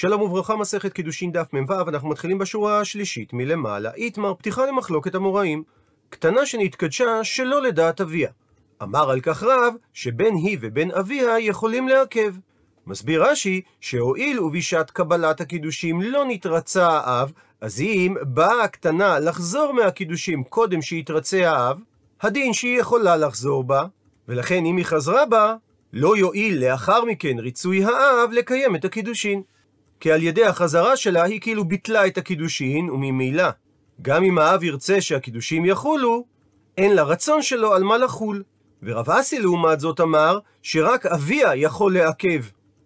שלום וברכה, מסכת קידושין דף מ"ו, אנחנו מתחילים בשורה השלישית מלמעלה. איתמר, פתיחה למחלוקת המוראים. קטנה שנתקדשה שלא לדעת אביה. אמר על כך רב, שבן היא ובן אביה יכולים לעכב. מסביר רש"י, שהואיל ובשעת קבלת הקידושים לא נתרצה האב, אז אם באה הקטנה לחזור מהקידושים קודם שיתרצה האב, הדין שהיא יכולה לחזור בה, ולכן אם היא חזרה בה, לא יועיל לאחר מכן ריצוי האב לקיים את הקידושין. כי על ידי החזרה שלה היא כאילו ביטלה את הקידושין, וממילא, גם אם האב ירצה שהקידושים יחולו, אין לה רצון שלו על מה לחול. ורב אסי לעומת זאת אמר, שרק אביה יכול לעכב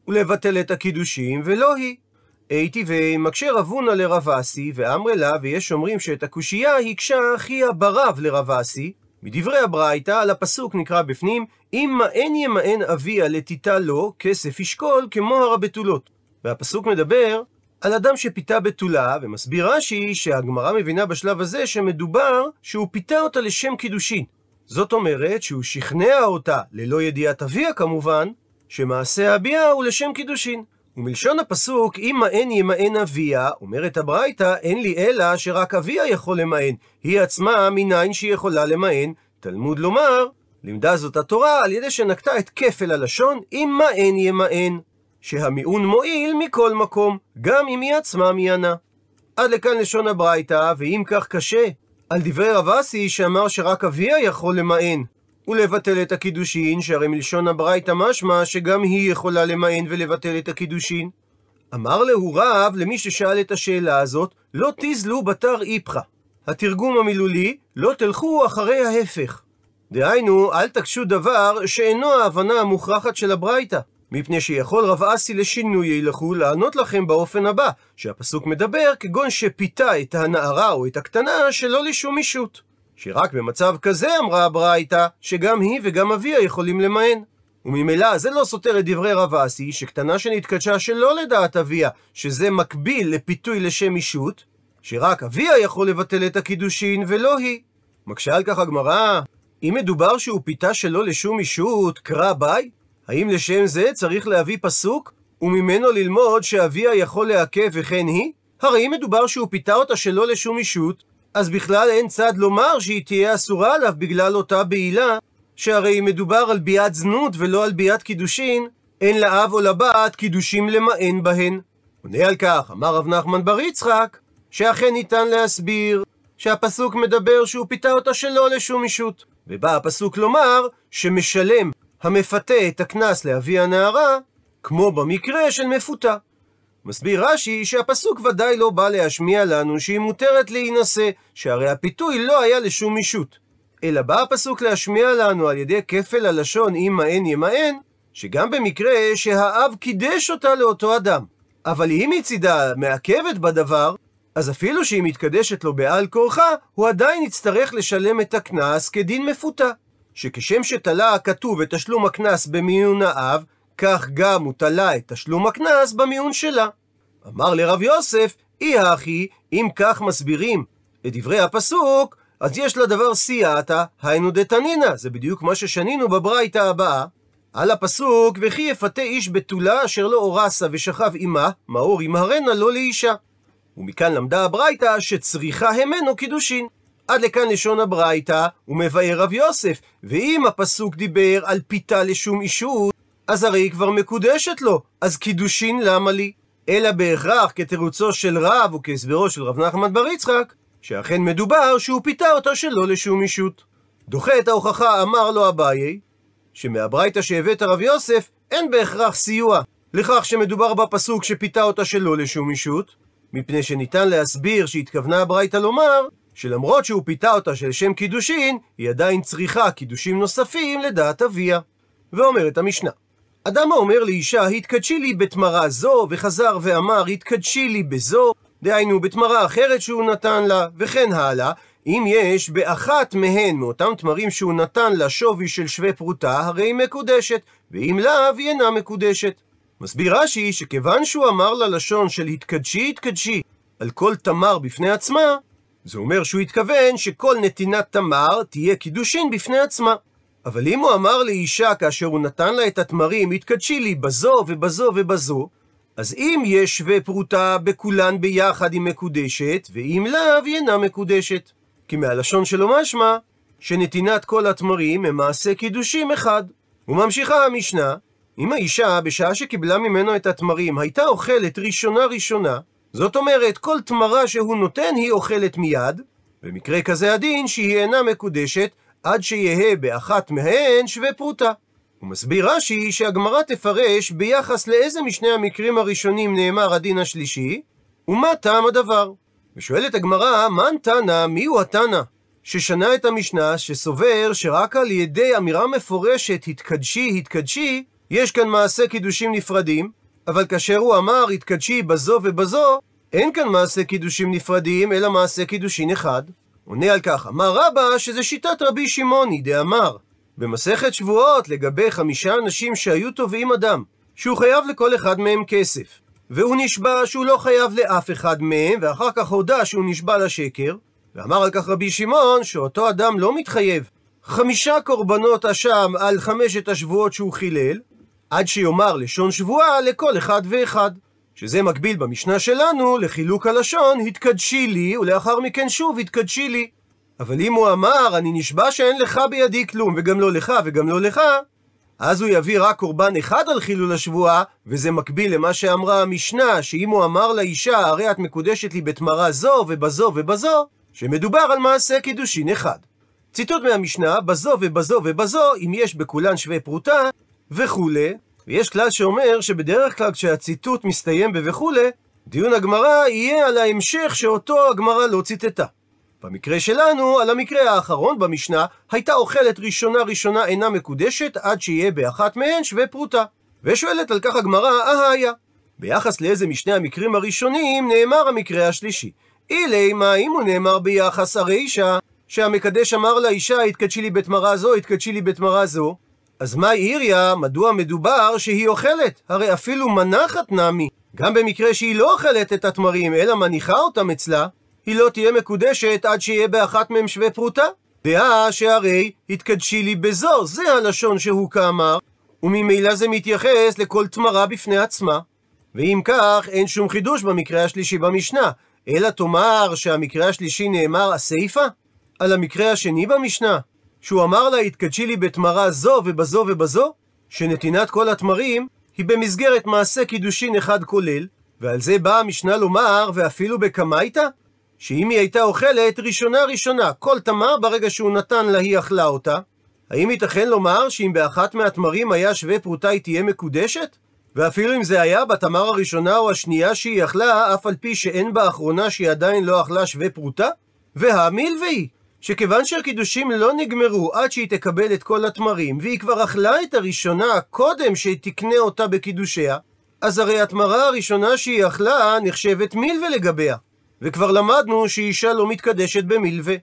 ולבטל את הקידושים, ולא היא. הייתי ומקשה רבונה לרב אסי, ואמרי לה, ויש אומרים שאת הקושייה הקשה אחיה ברב לרב אסי, מדברי הברייתא על הפסוק נקרא בפנים, אם מאן ימאן אביה לתיתה לו, כסף ישקול כמו הר הבתולות. והפסוק מדבר על אדם שפיתה בתולה, ומסביר רש"י שהגמרא מבינה בשלב הזה שמדובר שהוא פיתה אותה לשם קידושין. זאת אומרת שהוא שכנע אותה, ללא ידיעת אביה כמובן, שמעשה הביאה הוא לשם קידושין. ומלשון הפסוק, אם מאן ימאן אביה, אומרת הברייתא, אין לי אלא שרק אביה יכול למאן. היא עצמה מניין שהיא יכולה למאן. תלמוד לומר, לימדה זאת התורה על ידי שנקטה את כפל הלשון, אם מאן ימאן. שהמיעון מועיל מכל מקום, גם אם היא עצמה מיינה. עד לכאן לשון הברייתא, ואם כך קשה, על דברי רב אסי שאמר שרק אביה יכול למאן, ולבטל את הקידושין, שהרי מלשון הברייתא משמע שגם היא יכולה למאן ולבטל את הקידושין. אמר להו רב למי ששאל את השאלה הזאת, לא תיזלו בתר איפכא. התרגום המילולי, לא תלכו אחרי ההפך. דהיינו, אל תקשו דבר שאינו ההבנה המוכרחת של הברייתא. מפני שיכול רב אסי לשינוי ילכו לענות לכם באופן הבא, שהפסוק מדבר כגון שפיתה את הנערה או את הקטנה שלא לשום אישות. שרק במצב כזה אמרה הברייתא, שגם היא וגם אביה יכולים למען. וממילא זה לא סותר את דברי רב אסי, שקטנה שנתקדשה שלא לדעת אביה, שזה מקביל לפיתוי לשם אישות, שרק אביה יכול לבטל את הקידושין ולא היא. מקשה על כך הגמרא, אם מדובר שהוא פיתה שלא לשום אישות, קרא בעי? האם לשם זה צריך להביא פסוק, וממנו ללמוד שאביה יכול לעכב וכן היא? הרי אם מדובר שהוא פיתה אותה שלא לשום אישות, אז בכלל אין צד לומר שהיא תהיה אסורה עליו בגלל אותה בעילה, שהרי אם מדובר על ביאת זנות ולא על ביאת קידושין, אין לאב או לבת קידושים למען בהן. עונה על כך, אמר רב נחמן בר יצחק, שאכן ניתן להסביר שהפסוק מדבר שהוא פיתה אותה שלא לשום אישות. ובא הפסוק לומר שמשלם המפתה את הקנס לאבי הנערה, כמו במקרה של מפותה. מסביר רש"י שהפסוק ודאי לא בא להשמיע לנו שהיא מותרת להינשא, שהרי הפיתוי לא היה לשום אישות. אלא בא הפסוק להשמיע לנו על ידי כפל הלשון אם מאן ימאן, שגם במקרה שהאב קידש אותה לאותו אדם. אבל אם מצידה מעכבת בדבר, אז אפילו שהיא מתקדשת לו בעל כורחה, הוא עדיין יצטרך לשלם את הקנס כדין מפותה. שכשם שתלה הכתוב את תשלום הקנס במיון האב, כך גם הוא תלה את תשלום הקנס במיון שלה. אמר לרב יוסף, אי הכי, אם כך מסבירים את דברי הפסוק, אז יש לדבר סייעתא, היינו דתנינא, זה בדיוק מה ששנינו בברייתא הבאה. על הפסוק, וכי יפתה איש בתולה אשר לא אורסה ושכב עמה, מאור ימהרנה לא לאישה. ומכאן למדה הברייתא שצריכה המנו קידושין. עד לכאן לשון הברייתא, ומבאר רב יוסף, ואם הפסוק דיבר על פיתה לשום אישות, אז הרי היא כבר מקודשת לו, אז קידושין למה לי? אלא בהכרח כתירוצו של רב וכהסברו של רב נחמן בר יצחק, שאכן מדובר שהוא פיתה אותו שלא לשום אישות. דוחה את ההוכחה אמר לו אביי, שמהברייתא שהבאת רב יוסף, אין בהכרח סיוע לכך שמדובר בפסוק שפיתה אותה שלא לשום אישות, מפני שניתן להסביר שהתכוונה הברייתא לומר שלמרות שהוא פיתה אותה של שם קידושין, היא עדיין צריכה קידושים נוספים לדעת אביה. ואומרת המשנה, אדם האומר לאישה, התקדשי לי בתמרה זו, וחזר ואמר, התקדשי לי בזו, דהיינו בתמרה אחרת שהוא נתן לה, וכן הלאה, אם יש באחת מהן, מאותם תמרים שהוא נתן לה שווי של שווה פרוטה, הרי היא מקודשת, ואם לאו, היא אינה מקודשת. מסביר רש"י שכיוון שהוא אמר ללשון של התקדשי התקדשי על כל תמר בפני עצמה, זה אומר שהוא התכוון שכל נתינת תמר תהיה קידושין בפני עצמה. אבל אם הוא אמר לאישה כאשר הוא נתן לה את התמרים, התקדשי לי בזו ובזו ובזו, אז אם יש שווה פרוטה בכולן ביחד היא מקודשת, ואם לאו היא אינה מקודשת. כי מהלשון שלו משמע שנתינת כל התמרים הם מעשה קידושים אחד. וממשיכה המשנה, אם האישה, בשעה שקיבלה ממנו את התמרים, הייתה אוכלת ראשונה ראשונה, זאת אומרת, כל תמרה שהוא נותן היא אוכלת מיד, במקרה כזה הדין שהיא אינה מקודשת, עד שיהא באחת מהן שווה פרוטה. הוא מסביר רש"י שהגמרא תפרש ביחס לאיזה משני המקרים הראשונים נאמר הדין השלישי, ומה טעם הדבר. ושואלת הגמרא, מן תנא, מיהו התנא? ששנה את המשנה, שסובר שרק על ידי אמירה מפורשת, התקדשי, התקדשי, יש כאן מעשה קידושים נפרדים, אבל כאשר הוא אמר, התקדשי בזו ובזו, אין כאן מעשה קידושים נפרדים, אלא מעשה קידושין אחד. עונה על כך, אמר רבא שזה שיטת רבי שמעוני, דאמר, במסכת שבועות לגבי חמישה אנשים שהיו תובעים אדם, שהוא חייב לכל אחד מהם כסף, והוא נשבע שהוא לא חייב לאף אחד מהם, ואחר כך הודה שהוא נשבע לשקר, ואמר על כך רבי שמעון שאותו אדם לא מתחייב חמישה קורבנות אשם על חמשת השבועות שהוא חילל, עד שיאמר לשון שבועה לכל אחד ואחד. שזה מקביל במשנה שלנו לחילוק הלשון, התקדשי לי, ולאחר מכן שוב התקדשי לי. אבל אם הוא אמר, אני נשבע שאין לך בידי כלום, וגם לא לך וגם לא לך, אז הוא יביא רק קורבן אחד על חילול השבועה, וזה מקביל למה שאמרה המשנה, שאם הוא אמר לאישה, הרי את מקודשת לי בתמרה זו ובזו ובזו, שמדובר על מעשה קידושין אחד. ציטוט מהמשנה, בזו ובזו ובזו, אם יש בכולן שווה פרוטה, וכולי, ויש כלל שאומר שבדרך כלל כשהציטוט מסתיים ב"וכולי", דיון הגמרא יהיה על ההמשך שאותו הגמרא לא ציטטה. במקרה שלנו, על המקרה האחרון במשנה, הייתה אוכלת ראשונה ראשונה אינה מקודשת עד שיהיה באחת מהן שווה פרוטה. ושואלת על כך הגמרא, אהיה. ביחס לאיזה משני המקרים הראשונים נאמר המקרה השלישי. אילי מה אם הוא נאמר ביחס הרישא, שהמקדש אמר לאישה, התקדשי לי בתמרה זו, התקדשי לי בתמרה זו, אז מה איריה, מדוע מדובר שהיא אוכלת? הרי אפילו מנחת נמי. גם במקרה שהיא לא אוכלת את התמרים, אלא מניחה אותם אצלה, היא לא תהיה מקודשת עד שיהיה באחת מהם שווה פרוטה. דעה שהרי התקדשי לי בזו, זה הלשון שהוא כאמר, וממילא זה מתייחס לכל תמרה בפני עצמה. ואם כך, אין שום חידוש במקרה השלישי במשנה, אלא תאמר שהמקרה השלישי נאמר הסיפא? על המקרה השני במשנה, שהוא אמר לה, התקדשי לי בתמרה זו ובזו ובזו, שנתינת כל התמרים היא במסגרת מעשה קידושין אחד כולל, ועל זה באה המשנה לומר, ואפילו בקמייתא, שאם היא הייתה אוכלת ראשונה ראשונה, כל תמר ברגע שהוא נתן לה היא אכלה אותה, האם ייתכן לומר שאם באחת מהתמרים היה שווה פרוטה היא תהיה מקודשת? ואפילו אם זה היה בתמר הראשונה או השנייה שהיא אכלה, אף על פי שאין באחרונה שהיא עדיין לא אכלה שווה פרוטה? והמילווי, שכיוון שהקידושים לא נגמרו עד שהיא תקבל את כל התמרים, והיא כבר אכלה את הראשונה קודם שתקנה אותה בקידושיה, אז הרי התמרה הראשונה שהיא אכלה נחשבת מילווה לגביה. וכבר למדנו שאישה לא מתקדשת במילווה.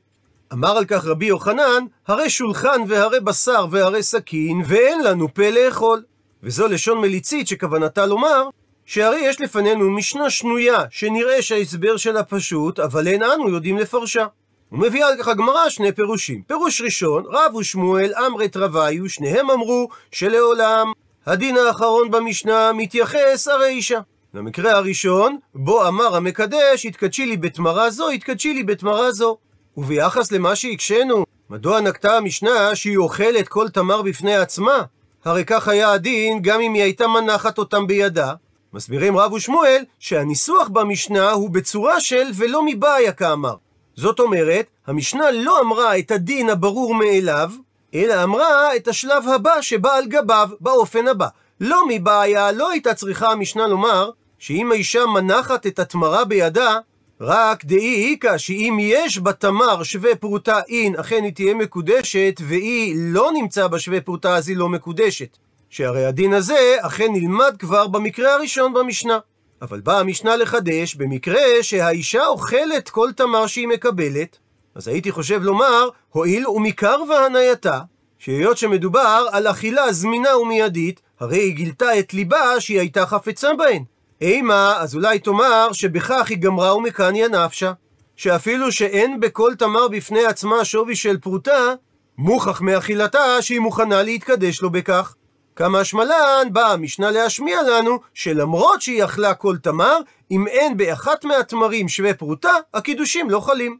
אמר על כך רבי יוחנן, הרי שולחן והרי בשר והרי סכין, ואין לנו פה לאכול. וזו לשון מליצית שכוונתה לומר, שהרי יש לפנינו משנה שנויה, שנראה שההסבר שלה פשוט, אבל אין אנו יודעים לפרשה. ומביאה על כך הגמרא שני פירושים. פירוש ראשון, רב ושמואל אמרי תרוויו, שניהם אמרו שלעולם הדין האחרון במשנה מתייחס הרי אישה. למקרה הראשון, בו אמר המקדש, התקדשי לי בתמרה זו, התקדשי לי בתמרה זו. וביחס למה שהקשינו, מדוע נקטה המשנה שהיא אוכלת כל תמר בפני עצמה? הרי כך היה הדין גם אם היא הייתה מנחת אותם בידה. מסבירים רב ושמואל שהניסוח במשנה הוא בצורה של ולא מבעיה כאמר. זאת אומרת, המשנה לא אמרה את הדין הברור מאליו, אלא אמרה את השלב הבא שבא על גביו, באופן הבא. לא מבעיה, לא הייתה צריכה המשנה לומר שאם האישה מנחת את התמרה בידה, רק דאי איכא שאם יש בתמר שווה פרוטה אין, אכן היא תהיה מקודשת, והיא לא נמצא בשווה פרוטה אז היא לא מקודשת. שהרי הדין הזה אכן נלמד כבר במקרה הראשון במשנה. אבל באה המשנה לחדש, במקרה שהאישה אוכלת כל תמר שהיא מקבלת, אז הייתי חושב לומר, הואיל ומקר והנייתה, שהיות שמדובר על אכילה זמינה ומיידית, הרי היא גילתה את ליבה שהיא הייתה חפצה בהן. אימה, אז אולי תאמר שבכך היא גמרה ומקניה נפשה. שאפילו שאין בכל תמר בפני עצמה שווי של פרוטה, מוכח מאכילתה שהיא מוכנה להתקדש לו בכך. כמה שמלן באה המשנה להשמיע לנו שלמרות שהיא אכלה כל תמר, אם אין באחת מהתמרים שווה פרוטה, הקידושים לא חלים.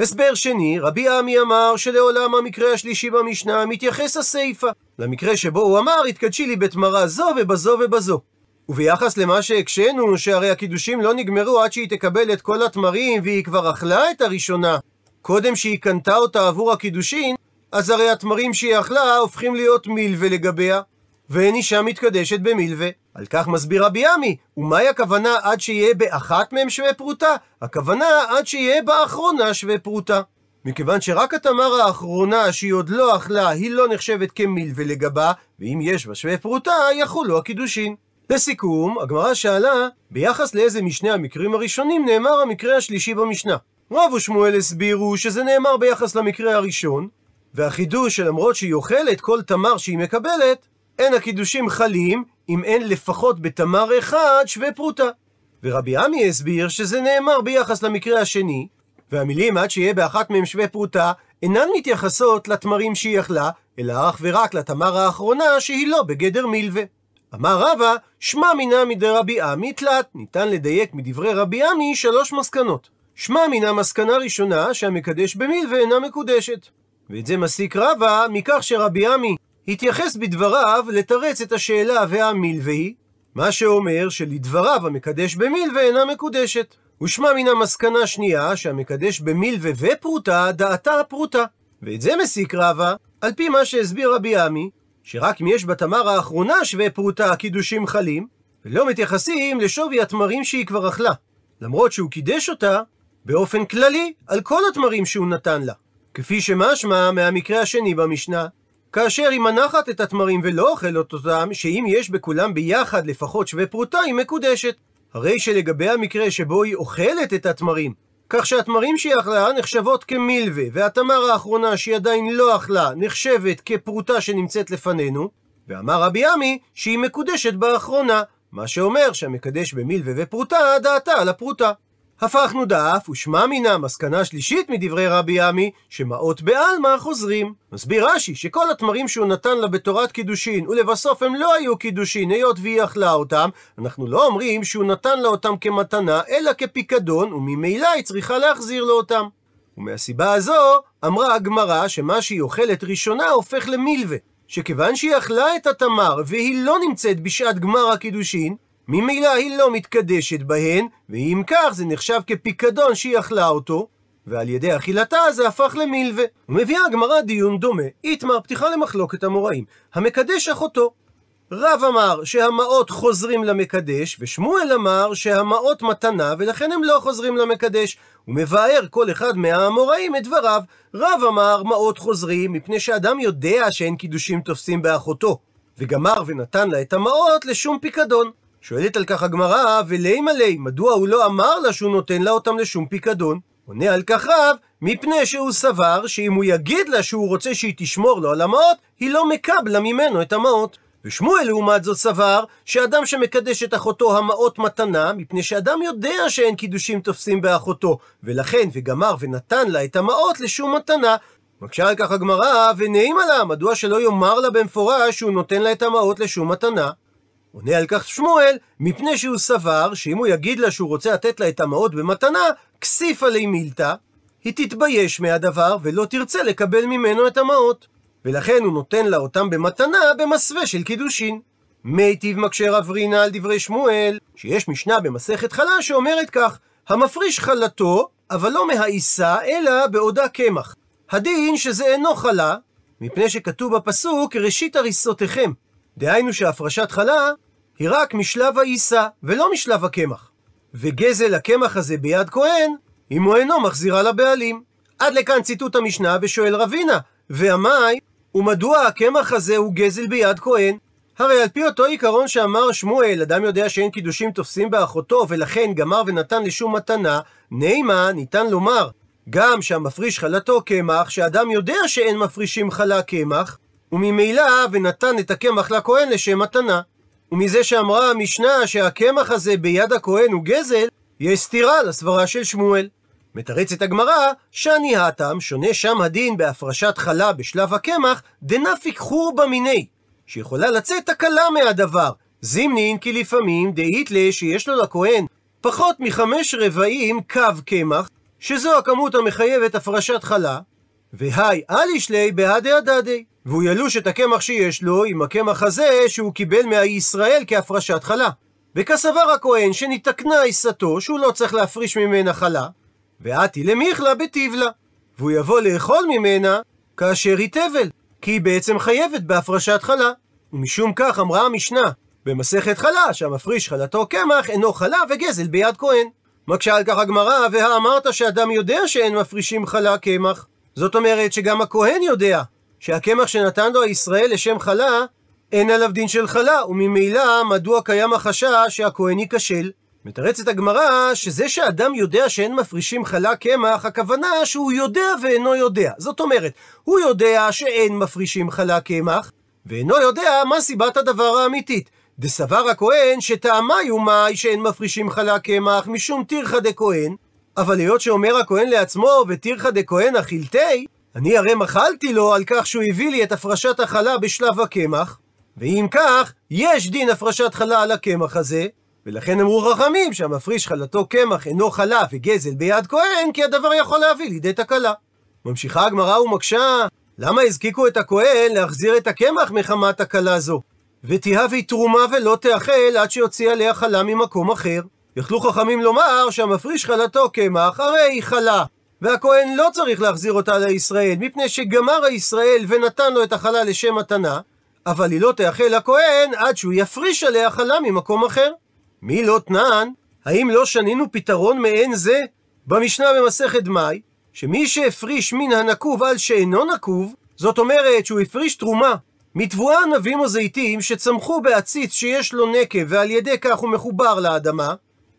הסבר שני, רבי עמי אמר שלעולם המקרה השלישי במשנה מתייחס הסיפא, למקרה שבו הוא אמר התקדשי לי בתמרה זו ובזו ובזו. וביחס למה שהקשינו, שהרי הקידושים לא נגמרו עד שהיא תקבל את כל התמרים והיא כבר אכלה את הראשונה, קודם שהיא קנתה אותה עבור הקידושין, אז הרי התמרים שהיא אכלה הופכים להיות מילווה לגביה, ואין אישה מתקדשת במילווה. על כך מסביר רבי עמי, ומהי הכוונה עד שיהיה באחת מהם שווה פרוטה? הכוונה עד שיהיה באחרונה שווה פרוטה. מכיוון שרק התמר האחרונה שהיא עוד לא אכלה, היא לא נחשבת כמילווה לגבה, ואם יש בה שווה פרוטה, יחולו הקידושין. לסיכום, הגמרא שאלה, ביחס לאיזה משני המקרים הראשונים נאמר המקרה השלישי במשנה. רב ושמואל הסבירו שזה נאמר ביחס למקרה הראשון, והחידוש שלמרות שהיא אוכלת כל תמר שהיא מקבלת, אין הקידושים חלים אם אין לפחות בתמר אחד שווה פרוטה. ורבי עמי הסביר שזה נאמר ביחס למקרה השני, והמילים עד שיהיה באחת מהם שווה פרוטה אינן מתייחסות לתמרים שהיא אכלה, אלא אך ורק לתמר האחרונה שהיא לא בגדר מילווה. אמר רבא, שמע מינא מדרבי עמי תלת, ניתן לדייק מדברי רבי עמי שלוש מסקנות. שמע מינא מסקנה ראשונה שהמקדש במילווה אינה מקודשת. ואת זה מסיק רבא מכך שרבי עמי התייחס בדבריו לתרץ את השאלה והמילווי, מה שאומר שלדבריו המקדש במילווה אינה מקודשת. ושמע מן המסקנה שנייה שהמקדש במילווה ופרוטה דעתה הפרוטה. ואת זה מסיק רבא על פי מה שהסביר רבי עמי, שרק אם יש בתמר האחרונה שווה פרוטה הקידושים חלים, ולא מתייחסים לשווי התמרים שהיא כבר אכלה. למרות שהוא קידש אותה באופן כללי על כל התמרים שהוא נתן לה. כפי שמשמע מהמקרה השני במשנה, כאשר היא מנחת את התמרים ולא אוכלת אותם, שאם יש בכולם ביחד לפחות שווה פרוטה, היא מקודשת. הרי שלגבי המקרה שבו היא אוכלת את התמרים, כך שהתמרים שהיא אכלה נחשבות כמילווה, והתמר האחרונה שהיא עדיין לא אכלה נחשבת כפרוטה שנמצאת לפנינו, ואמר רבי עמי שהיא מקודשת באחרונה, מה שאומר שהמקדש במילווה ופרוטה דעתה על הפרוטה. הפכנו דף, ושמע מינה מסקנה שלישית מדברי רבי עמי, שמעות בעלמא חוזרים. מסביר רש"י שכל התמרים שהוא נתן לה בתורת קידושין, ולבסוף הם לא היו קידושין, היות והיא אכלה אותם, אנחנו לא אומרים שהוא נתן לה אותם כמתנה, אלא כפיקדון, וממילא היא צריכה להחזיר לו אותם. ומהסיבה הזו, אמרה הגמרא שמה שהיא אוכלת ראשונה הופך למילווה. שכיוון שהיא אכלה את התמר והיא לא נמצאת בשעת גמר הקידושין, ממילא היא לא מתקדשת בהן, ואם כך זה נחשב כפיקדון שהיא אכלה אותו, ועל ידי אכילתה זה הפך למילווה. ומביאה הגמרא דיון דומה, איתמר פתיחה למחלוקת המוראים, המקדש אחותו. רב אמר שהמעות חוזרים למקדש, ושמואל אמר שהמעות מתנה, ולכן הם לא חוזרים למקדש. הוא מבאר כל אחד מהאמוראים את דבריו. רב אמר מעות חוזרים, מפני שאדם יודע שאין קידושים תופסים באחותו, וגמר ונתן לה את המעות לשום פיקדון. שואלת על כך הגמרא, ולימה לי, מדוע הוא לא אמר לה שהוא נותן לה אותם לשום פיקדון? עונה על כך רב, מפני שהוא סבר שאם הוא יגיד לה שהוא רוצה שהיא תשמור לו על המעות, היא לא מקבלה ממנו את המעות. ושמואל לעומת זאת סבר שאדם שמקדש את אחותו המעות מתנה, מפני שאדם יודע שאין קידושים תופסים באחותו, ולכן וגמר ונתן לה את המעות לשום מתנה. מקשה על כך הגמרא, ונעימה לה, מדוע שלא יאמר לה במפורש שהוא נותן לה את המעות לשום מתנה? עונה על כך שמואל, מפני שהוא סבר שאם הוא יגיד לה שהוא רוצה לתת לה את המעות במתנה, כסיפה לי מילתא, היא תתבייש מהדבר ולא תרצה לקבל ממנו את המעות. ולכן הוא נותן לה אותם במתנה במסווה של קידושין. מיטיב מקשה רב רינה על דברי שמואל, שיש משנה במסכת חלה שאומרת כך, המפריש חלתו, אבל לא מהעיסה, אלא בעודה קמח. הדין שזה אינו חלה, מפני שכתוב בפסוק ראשית הריסותיכם. דהיינו שהפרשת חלה היא רק משלב העיסה, ולא משלב הקמח. וגזל הקמח הזה ביד כהן, אם הוא אינו מחזירה לבעלים. עד לכאן ציטוט המשנה ושואל רבינה, ועמי, ומדוע הקמח הזה הוא גזל ביד כהן? הרי על פי אותו עיקרון שאמר שמואל, אדם יודע שאין קידושים תופסים באחותו, ולכן גמר ונתן לשום מתנה, נימה ניתן לומר, גם שהמפריש חלתו קמח, שאדם יודע שאין מפרישים חלה קמח, וממילא ונתן את הקמח לכהן לשם מתנה. ומזה שאמרה המשנה שהקמח הזה ביד הכהן הוא גזל, יש סתירה לסברה של שמואל. מתרצת הגמרא, שאני האטם, שונה שם הדין בהפרשת חלה בשלב הקמח, דנפיק חורבא מיני. שיכולה לצאת תקלה מהדבר. זימנין כי לפעמים דאית לה שיש לו לכהן פחות מחמש רבעים קו קמח, שזו הכמות המחייבת הפרשת חלה, והי אליש לי בהדי הדדי. והוא ילוש את הקמח שיש לו עם הקמח הזה שהוא קיבל מהישראל כהפרשת חלה. וכסבר הכהן שניתקנה עיסתו שהוא לא צריך להפריש ממנה חלה, ועתי למיכלה בטיבלה. והוא יבוא לאכול ממנה כאשר היא תבל, כי היא בעצם חייבת בהפרשת חלה. ומשום כך אמרה המשנה במסכת חלה, שהמפריש חלתו קמח אינו חלה וגזל ביד כהן. מקשה על כך הגמרא, והאמרת שאדם יודע שאין מפרישים חלה קמח. זאת אומרת שגם הכהן יודע שהקמח שנתן לו הישראל לשם חלה, אין עליו דין של חלה, וממילא מדוע קיים החשש שהכהן ייכשל. מתרצת הגמרא שזה שאדם יודע שאין מפרישים חלה קמח, הכוונה שהוא יודע ואינו יודע. זאת אומרת, הוא יודע שאין מפרישים חלה קמח, ואינו יודע מה סיבת הדבר האמיתית. דסבר הכהן שטעמה יומי שאין מפרישים חלה קמח משום טרחא דכהן, אבל היות שאומר הכהן לעצמו וטרחא דכהן אכילתי, אני הרי מחלתי לו על כך שהוא הביא לי את הפרשת החלה בשלב הקמח, ואם כך, יש דין הפרשת חלה על הקמח הזה, ולכן אמרו חכמים שהמפריש חלתו קמח אינו חלה וגזל ביד כהן, כי הדבר יכול להביא לידי תקלה. ממשיכה הגמרא ומקשה, למה הזקיקו את הכהן להחזיר את הקמח מחמת תקלה זו? ותהווה תרומה ולא תאכל עד שיוציא עליה חלה ממקום אחר. יכלו חכמים לומר שהמפריש חלתו קמח, הרי היא חלה, והכהן לא צריך להחזיר אותה לישראל, מפני שגמר הישראל ונתן לו את החלה לשם מתנה, אבל היא לא תאכל לכהן עד שהוא יפריש עליה חלה ממקום אחר. מי לא תנן? האם לא שנינו פתרון מעין זה? במשנה במסכת דמאי, שמי שהפריש מן הנקוב על שאינו נקוב, זאת אומרת שהוא הפריש תרומה מתבואה ענבים או זיתים שצמחו בעציץ שיש לו נקב ועל ידי כך הוא מחובר לאדמה,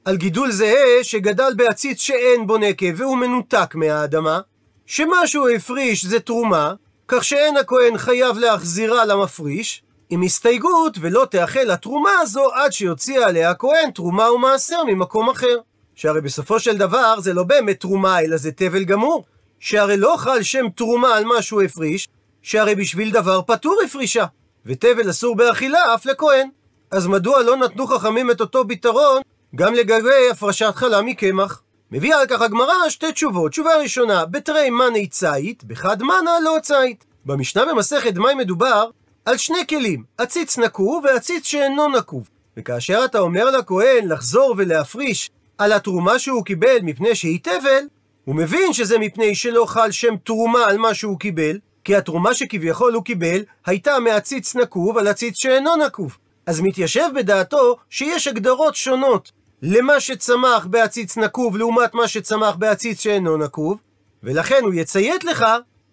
על גידול זהה שגדל בעציץ שאין בו נקב והוא מנותק מהאדמה, שמה שהוא הפריש זה תרומה, כך שאין הכהן חייב להחזירה למפריש, עם הסתייגות ולא תאכל התרומה הזו עד שיוציא עליה הכהן תרומה ומעשר ממקום אחר. שהרי בסופו של דבר זה לא באמת תרומה אלא זה תבל גמור, שהרי לא חל שם תרומה על מה שהוא הפריש, שהרי בשביל דבר פטור הפרישה, ותבל אסור באכילה אף לכהן. אז מדוע לא נתנו חכמים את אותו פתרון גם לגבי הפרשת חלה מקמח? מביאה על כך הגמרא שתי תשובות. תשובה ראשונה, בתרי מני ציית, בחד מנה לא ציית. במשנה במסכת דמי מדובר על שני כלים, עציץ נקוב ועציץ שאינו נקוב. וכאשר אתה אומר לכהן לחזור ולהפריש על התרומה שהוא קיבל מפני שהיא תבל, הוא מבין שזה מפני שלא חל שם תרומה על מה שהוא קיבל, כי התרומה שכביכול הוא קיבל הייתה מעציץ נקוב על עציץ שאינו נקוב. אז מתיישב בדעתו שיש הגדרות שונות למה שצמח בעציץ נקוב לעומת מה שצמח בעציץ שאינו נקוב, ולכן הוא יציית לך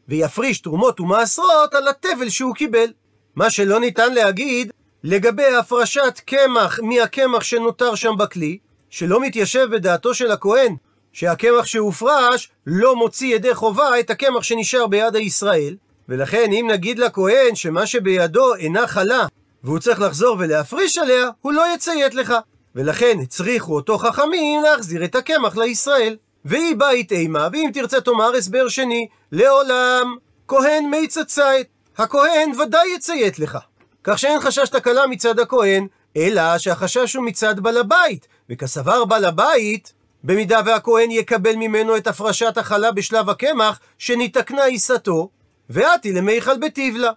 ויפריש תרומות ומעשרות על התבל שהוא קיבל. מה שלא ניתן להגיד לגבי הפרשת קמח מהקמח שנותר שם בכלי, שלא מתיישב בדעתו של הכהן שהקמח שהופרש לא מוציא ידי חובה את הקמח שנשאר ביד הישראל, ולכן אם נגיד לכהן שמה שבידו אינה חלה, והוא צריך לחזור ולהפריש עליה, הוא לא יציית לך. ולכן הצריכו אותו חכמים להחזיר את הקמח לישראל. והיא בית אימה, ואם תרצה תאמר הסבר שני, לעולם כהן מי צצית. הכהן ודאי יציית לך. כך שאין חשש תקלה מצד הכהן, אלא שהחשש הוא מצד בעל הבית, וכסבר בעל הבית, במידה והכהן יקבל ממנו את הפרשת החלה בשלב הקמח, שניתקנה עיסתו, ואתי למיכל בטיבלה.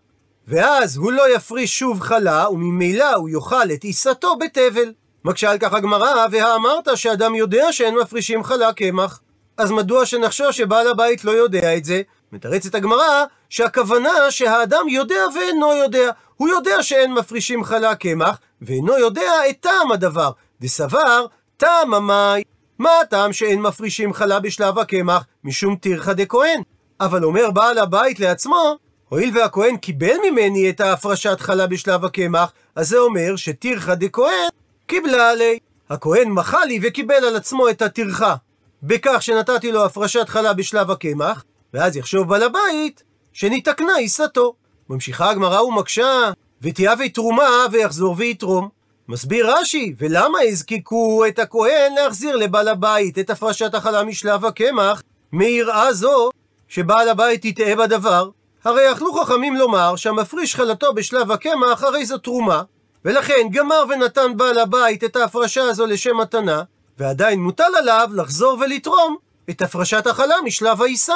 ואז הוא לא יפריש שוב חלה, וממילא הוא יאכל את עיסתו בתבל. מקשה על כך הגמרא, והאמרת שאדם יודע שאין מפרישים חלה קמח. אז מדוע שנחשוש שבעל הבית לא יודע את זה? מתרצת הגמרא שהכוונה שהאדם יודע ואינו יודע. הוא יודע שאין מפרישים חלה קמח, ואינו יודע את טעם הדבר. דסבר, טעם המאי. מה הטעם שאין מפרישים חלה בשלב הקמח? משום טרחא דכהן. אבל אומר בעל הבית לעצמו, הואיל והכהן קיבל ממני את ההפרשת חלה בשלב הקמח, אז זה אומר שטרחה דכהן קיבלה עלי. הכהן מחה לי וקיבל על עצמו את הטרחה. בכך שנתתי לו הפרשת חלה בשלב הקמח, ואז יחשוב בעל הבית שניתקנה עיסתו. ממשיכה הגמרא ומקשה, ותיאבי תרומה ויחזור ויתרום. מסביר רש"י, ולמה הזקיקו את הכהן להחזיר לבעל הבית את הפרשת החלה משלב הקמח, מיראה זו שבעל הבית יטעה בדבר, הרי יכלו חכמים לומר שהמפריש חלתו בשלב הקמח הרי זו תרומה, ולכן גמר ונתן בעל הבית את ההפרשה הזו לשם מתנה, ועדיין מוטל עליו לחזור ולתרום את הפרשת החלה משלב העיסה.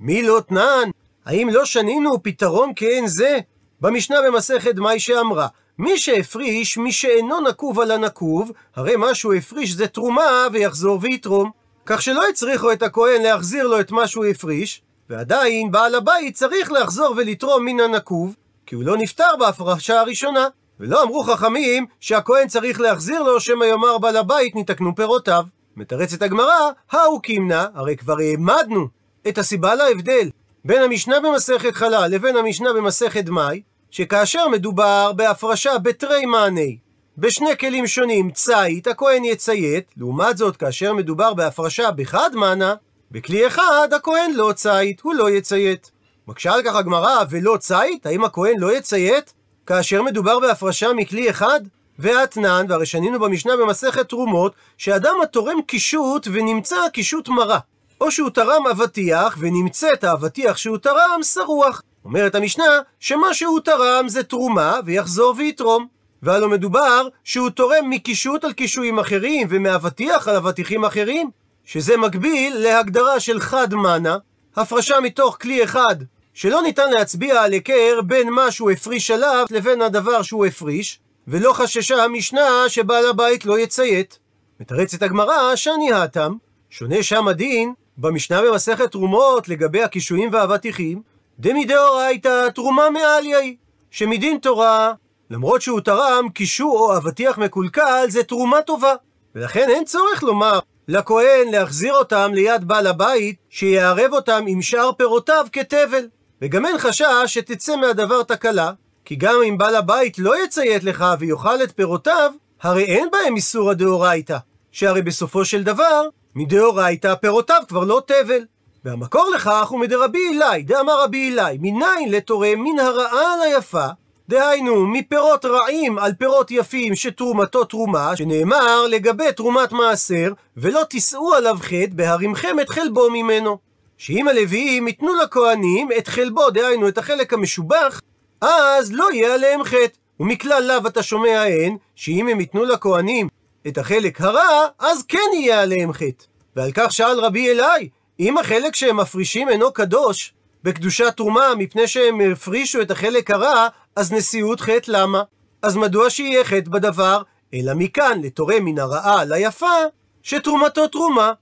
מי לא תנן? האם לא שנינו פתרון כעין זה? במשנה במסכת מאי שאמרה, מי שהפריש, מי שאינו נקוב על הנקוב, הרי מה שהוא הפריש זה תרומה ויחזור ויתרום. כך שלא הצריכו את הכהן להחזיר לו את מה שהוא הפריש, ועדיין בעל הבית צריך לחזור ולתרום מן הנקוב, כי הוא לא נפטר בהפרשה הראשונה. ולא אמרו חכמים שהכהן צריך להחזיר לו שמא יאמר בעל הבית ניתקנו פירותיו. מתרצת הגמרא, האו קימנה, הרי כבר העמדנו את הסיבה להבדל בין המשנה במסכת חלה לבין המשנה במסכת מאי, שכאשר מדובר בהפרשה בתרי מעני, בשני כלים שונים, ציית, הכהן יציית, לעומת זאת, כאשר מדובר בהפרשה בחד מנה, בכלי אחד, הכהן לא ציית, הוא לא יציית. מקשה על כך הגמרא, ולא ציית? האם הכהן לא יציית? כאשר מדובר בהפרשה מכלי אחד? ואתנן, והרי שנינו במשנה במסכת תרומות, שאדם התורם קישוט ונמצא קישוט מרה. או שהוא תרם אבטיח ונמצאת האבטיח שהוא תרם שרוח. אומרת המשנה שמה שהוא תרם זה תרומה ויחזור ויתרום. והלא מדובר שהוא תורם מקישוט על קישואים אחרים ומאבטיח על אבטיחים אחרים, שזה מקביל להגדרה של חד מנה, הפרשה מתוך כלי אחד, שלא ניתן להצביע על היכר בין מה שהוא הפריש עליו לבין הדבר שהוא הפריש, ולא חששה המשנה שבעל הבית לא יציית. מתרצת הגמרא שאני האטם, שונה שם הדין במשנה במסכת תרומות לגבי הקישואים והאבטיחים, דמידאורייתא תרומה מעליה היא, שמדין תורה, למרות שהוא תרם קישור או אבטיח מקולקל, זה תרומה טובה. ולכן אין צורך לומר לכהן להחזיר אותם ליד בעל הבית, שיערב אותם עם שאר פירותיו כתבל. וגם אין חשש שתצא מהדבר תקלה, כי גם אם בעל הבית לא יציית לך ויאכל את פירותיו, הרי אין בהם איסורא דאורייתא, שהרי בסופו של דבר, מדאורייתא פירותיו כבר לא תבל. והמקור לכך הוא מדרבי אלי, דאמר רבי אלי, מניין לתורם מן הרעה על היפה, דהיינו, מפירות רעים על פירות יפים שתרומתו תרומה, שנאמר לגבי תרומת מעשר, ולא תישאו עליו חטא בהרימכם את חלבו ממנו. שאם הלוויים ייתנו לכהנים את חלבו, דהיינו את החלק המשובח, אז לא יהיה עליהם חטא. ומכלל לאו אתה שומע הן, שאם הם ייתנו לכהנים את החלק הרע, אז כן יהיה עליהם חטא. ועל כך שאל רבי אלי, אם החלק שהם מפרישים אינו קדוש, בקדושת תרומה, מפני שהם הפרישו את החלק הרע, אז נשיאות חטא למה? אז מדוע שיהיה חטא בדבר? אלא מכאן לתורם מן הרעה ליפה, שתרומתו תרומה.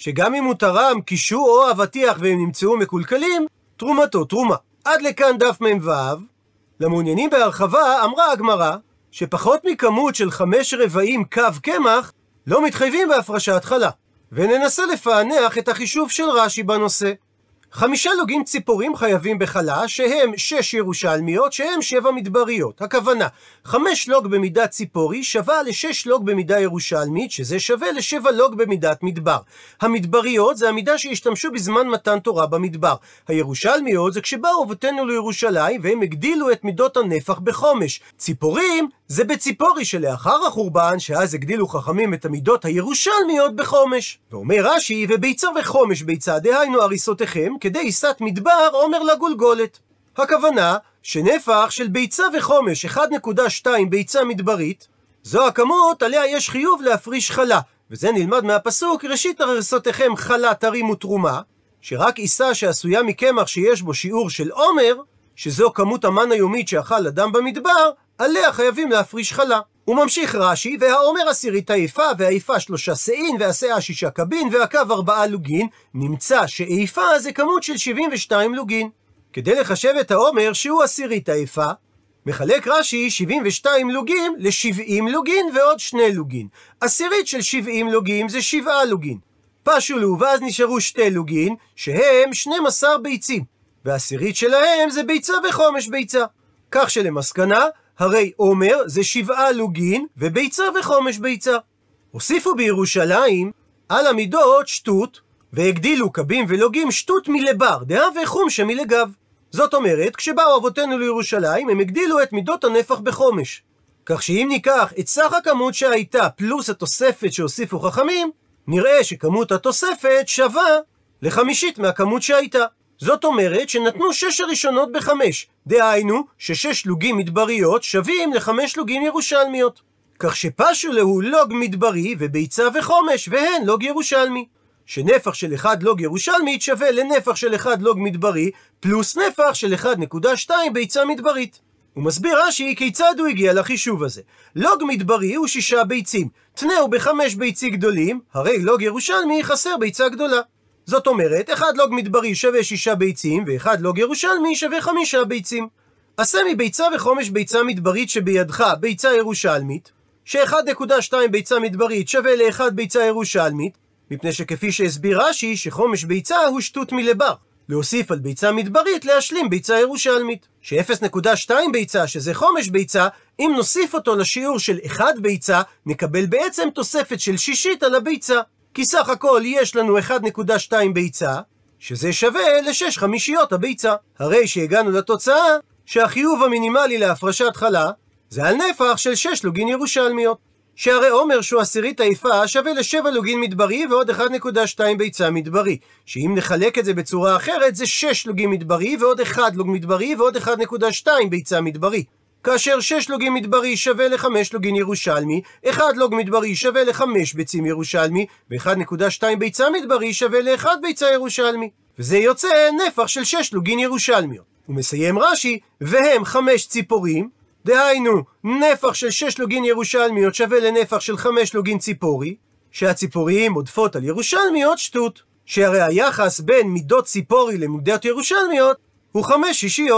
שגם אם הוא תרם קישור או אבטיח והם נמצאו מקולקלים, תרומתו תרומה. עד לכאן דף מ"ו. למעוניינים בהרחבה אמרה הגמרא שפחות מכמות של חמש רבעים קו קמח לא מתחייבים בהפרשת חלה. וננסה לפענח את החישוב של רש"י בנושא. חמישה לוגים ציפורים חייבים בחלה, שהם שש ירושלמיות, שהם שבע מדבריות. הכוונה, חמש לוג במידת ציפורי שווה לשש לוג במידה ירושלמית, שזה שווה לשבע לוג במידת מדבר. המדבריות זה המידה שהשתמשו בזמן מתן תורה במדבר. הירושלמיות זה כשבאו אבותינו לירושלים, והם הגדילו את מידות הנפח בחומש. ציפורים זה בציפורי שלאחר החורבן, שאז הגדילו חכמים את המידות הירושלמיות בחומש. ואומר רש"י, וביצה וחומש ביצה, דהיינו הריסותיכם, כדי עיסת מדבר עומר לגולגולת. הכוונה, שנפח של ביצה וחומש 1.2 ביצה מדברית, זו הכמות עליה יש חיוב להפריש חלה. וזה נלמד מהפסוק, ראשית הריסותיכם חלה תרימו תרומה, שרק עיסה שעשויה מקמח שיש בו שיעור של עומר, שזו כמות המן היומית שאכל אדם במדבר, עליה חייבים להפריש חלה. הוא ממשיך רש"י, והעומר עשירית היפה, והיפה שלושה שאין, והשאה שישה קבין, והקו ארבעה לוגין, נמצא שאיפה זה כמות של 72 לוגין. כדי לחשב את העומר, שהוא עשירית היפה, מחלק רש"י 72 לוגים ל-70 לוגין ועוד שני לוגין. עשירית של 70 לוגים זה 7 לוגין. פשולו, ואז נשארו שתי לוגין, שהם 12 ביצים. ועשירית שלהם זה ביצה וחומש ביצה. כך שלמסקנה, הרי עומר זה שבעה לוגין, וביצה וחומש ביצה. הוסיפו בירושלים על המידות שטות, והגדילו קבים ולוגים שטות מלבר, דהה וחום שמלגב. זאת אומרת, כשבאו אבותינו לירושלים, הם הגדילו את מידות הנפח בחומש. כך שאם ניקח את סך הכמות שהייתה פלוס התוספת שהוסיפו חכמים, נראה שכמות התוספת שווה לחמישית מהכמות שהייתה. זאת אומרת שנתנו שש הראשונות בחמש, דהיינו ששש לוגים מדבריות שווים לחמש לוגים ירושלמיות. כך שפשו להו לוג מדברי וביצה וחומש, והן לוג ירושלמי. שנפח של 1 לוג ירושלמית שווה לנפח של 1 לוג מדברי, פלוס נפח של 1.2 ביצה מדברית. הוא מסביר רש"י כיצד הוא הגיע לחישוב הזה. לוג מדברי הוא שישה ביצים, תנאו בחמש ביצי גדולים, הרי לוג ירושלמי חסר ביצה גדולה. זאת אומרת, אחד לוג מדברי שווה שישה ביצים, ואחד לוג ירושלמי שווה חמישה ביצים. עשה מביצה וחומש ביצה מדברית שבידך ביצה ירושלמית, ש-1.2 ביצה מדברית שווה ל-1 ביצה ירושלמית, מפני שכפי שהסביר רש"י, שחומש ביצה הוא שטות מלבר. להוסיף על ביצה מדברית להשלים ביצה ירושלמית. ש-0.2 ביצה, שזה חומש ביצה, אם נוסיף אותו לשיעור של 1 ביצה, נקבל בעצם תוספת של שישית על הביצה. כי סך הכל יש לנו 1.2 ביצה, שזה שווה ל-6 חמישיות הביצה. הרי שהגענו לתוצאה שהחיוב המינימלי להפרשת חלה זה על נפח של 6 לוגין ירושלמיות. שהרי עומר שהוא עשירית היפה שווה לשבע לוגין מדברי ועוד 1.2 ביצה מדברי. שאם נחלק את זה בצורה אחרת זה 6 לוגין מדברי ועוד 1 לוג מדברי ועוד 1.2 ביצה מדברי. כאשר 6 לוגין מדברי שווה ל-5 לוגין ירושלמי, 1 לוג מדברי שווה ל-5 ביצים ירושלמי, ו-1.2 ביצה מדברי שווה ל-1 ביצה ירושלמי. וזה יוצא נפח של 6 לוגין ירושלמיות. הוא מסיים רש"י, והם 5 ציפורים, דהיינו, נפח של 6 לוגין ירושלמיות שווה לנפח של 5 לוגין ציפורי, שהציפוריים עודפות על ירושלמיות שטות. שהרי היחס בין מידות ציפורי למידות ירושלמיות הוא 5 שישיות.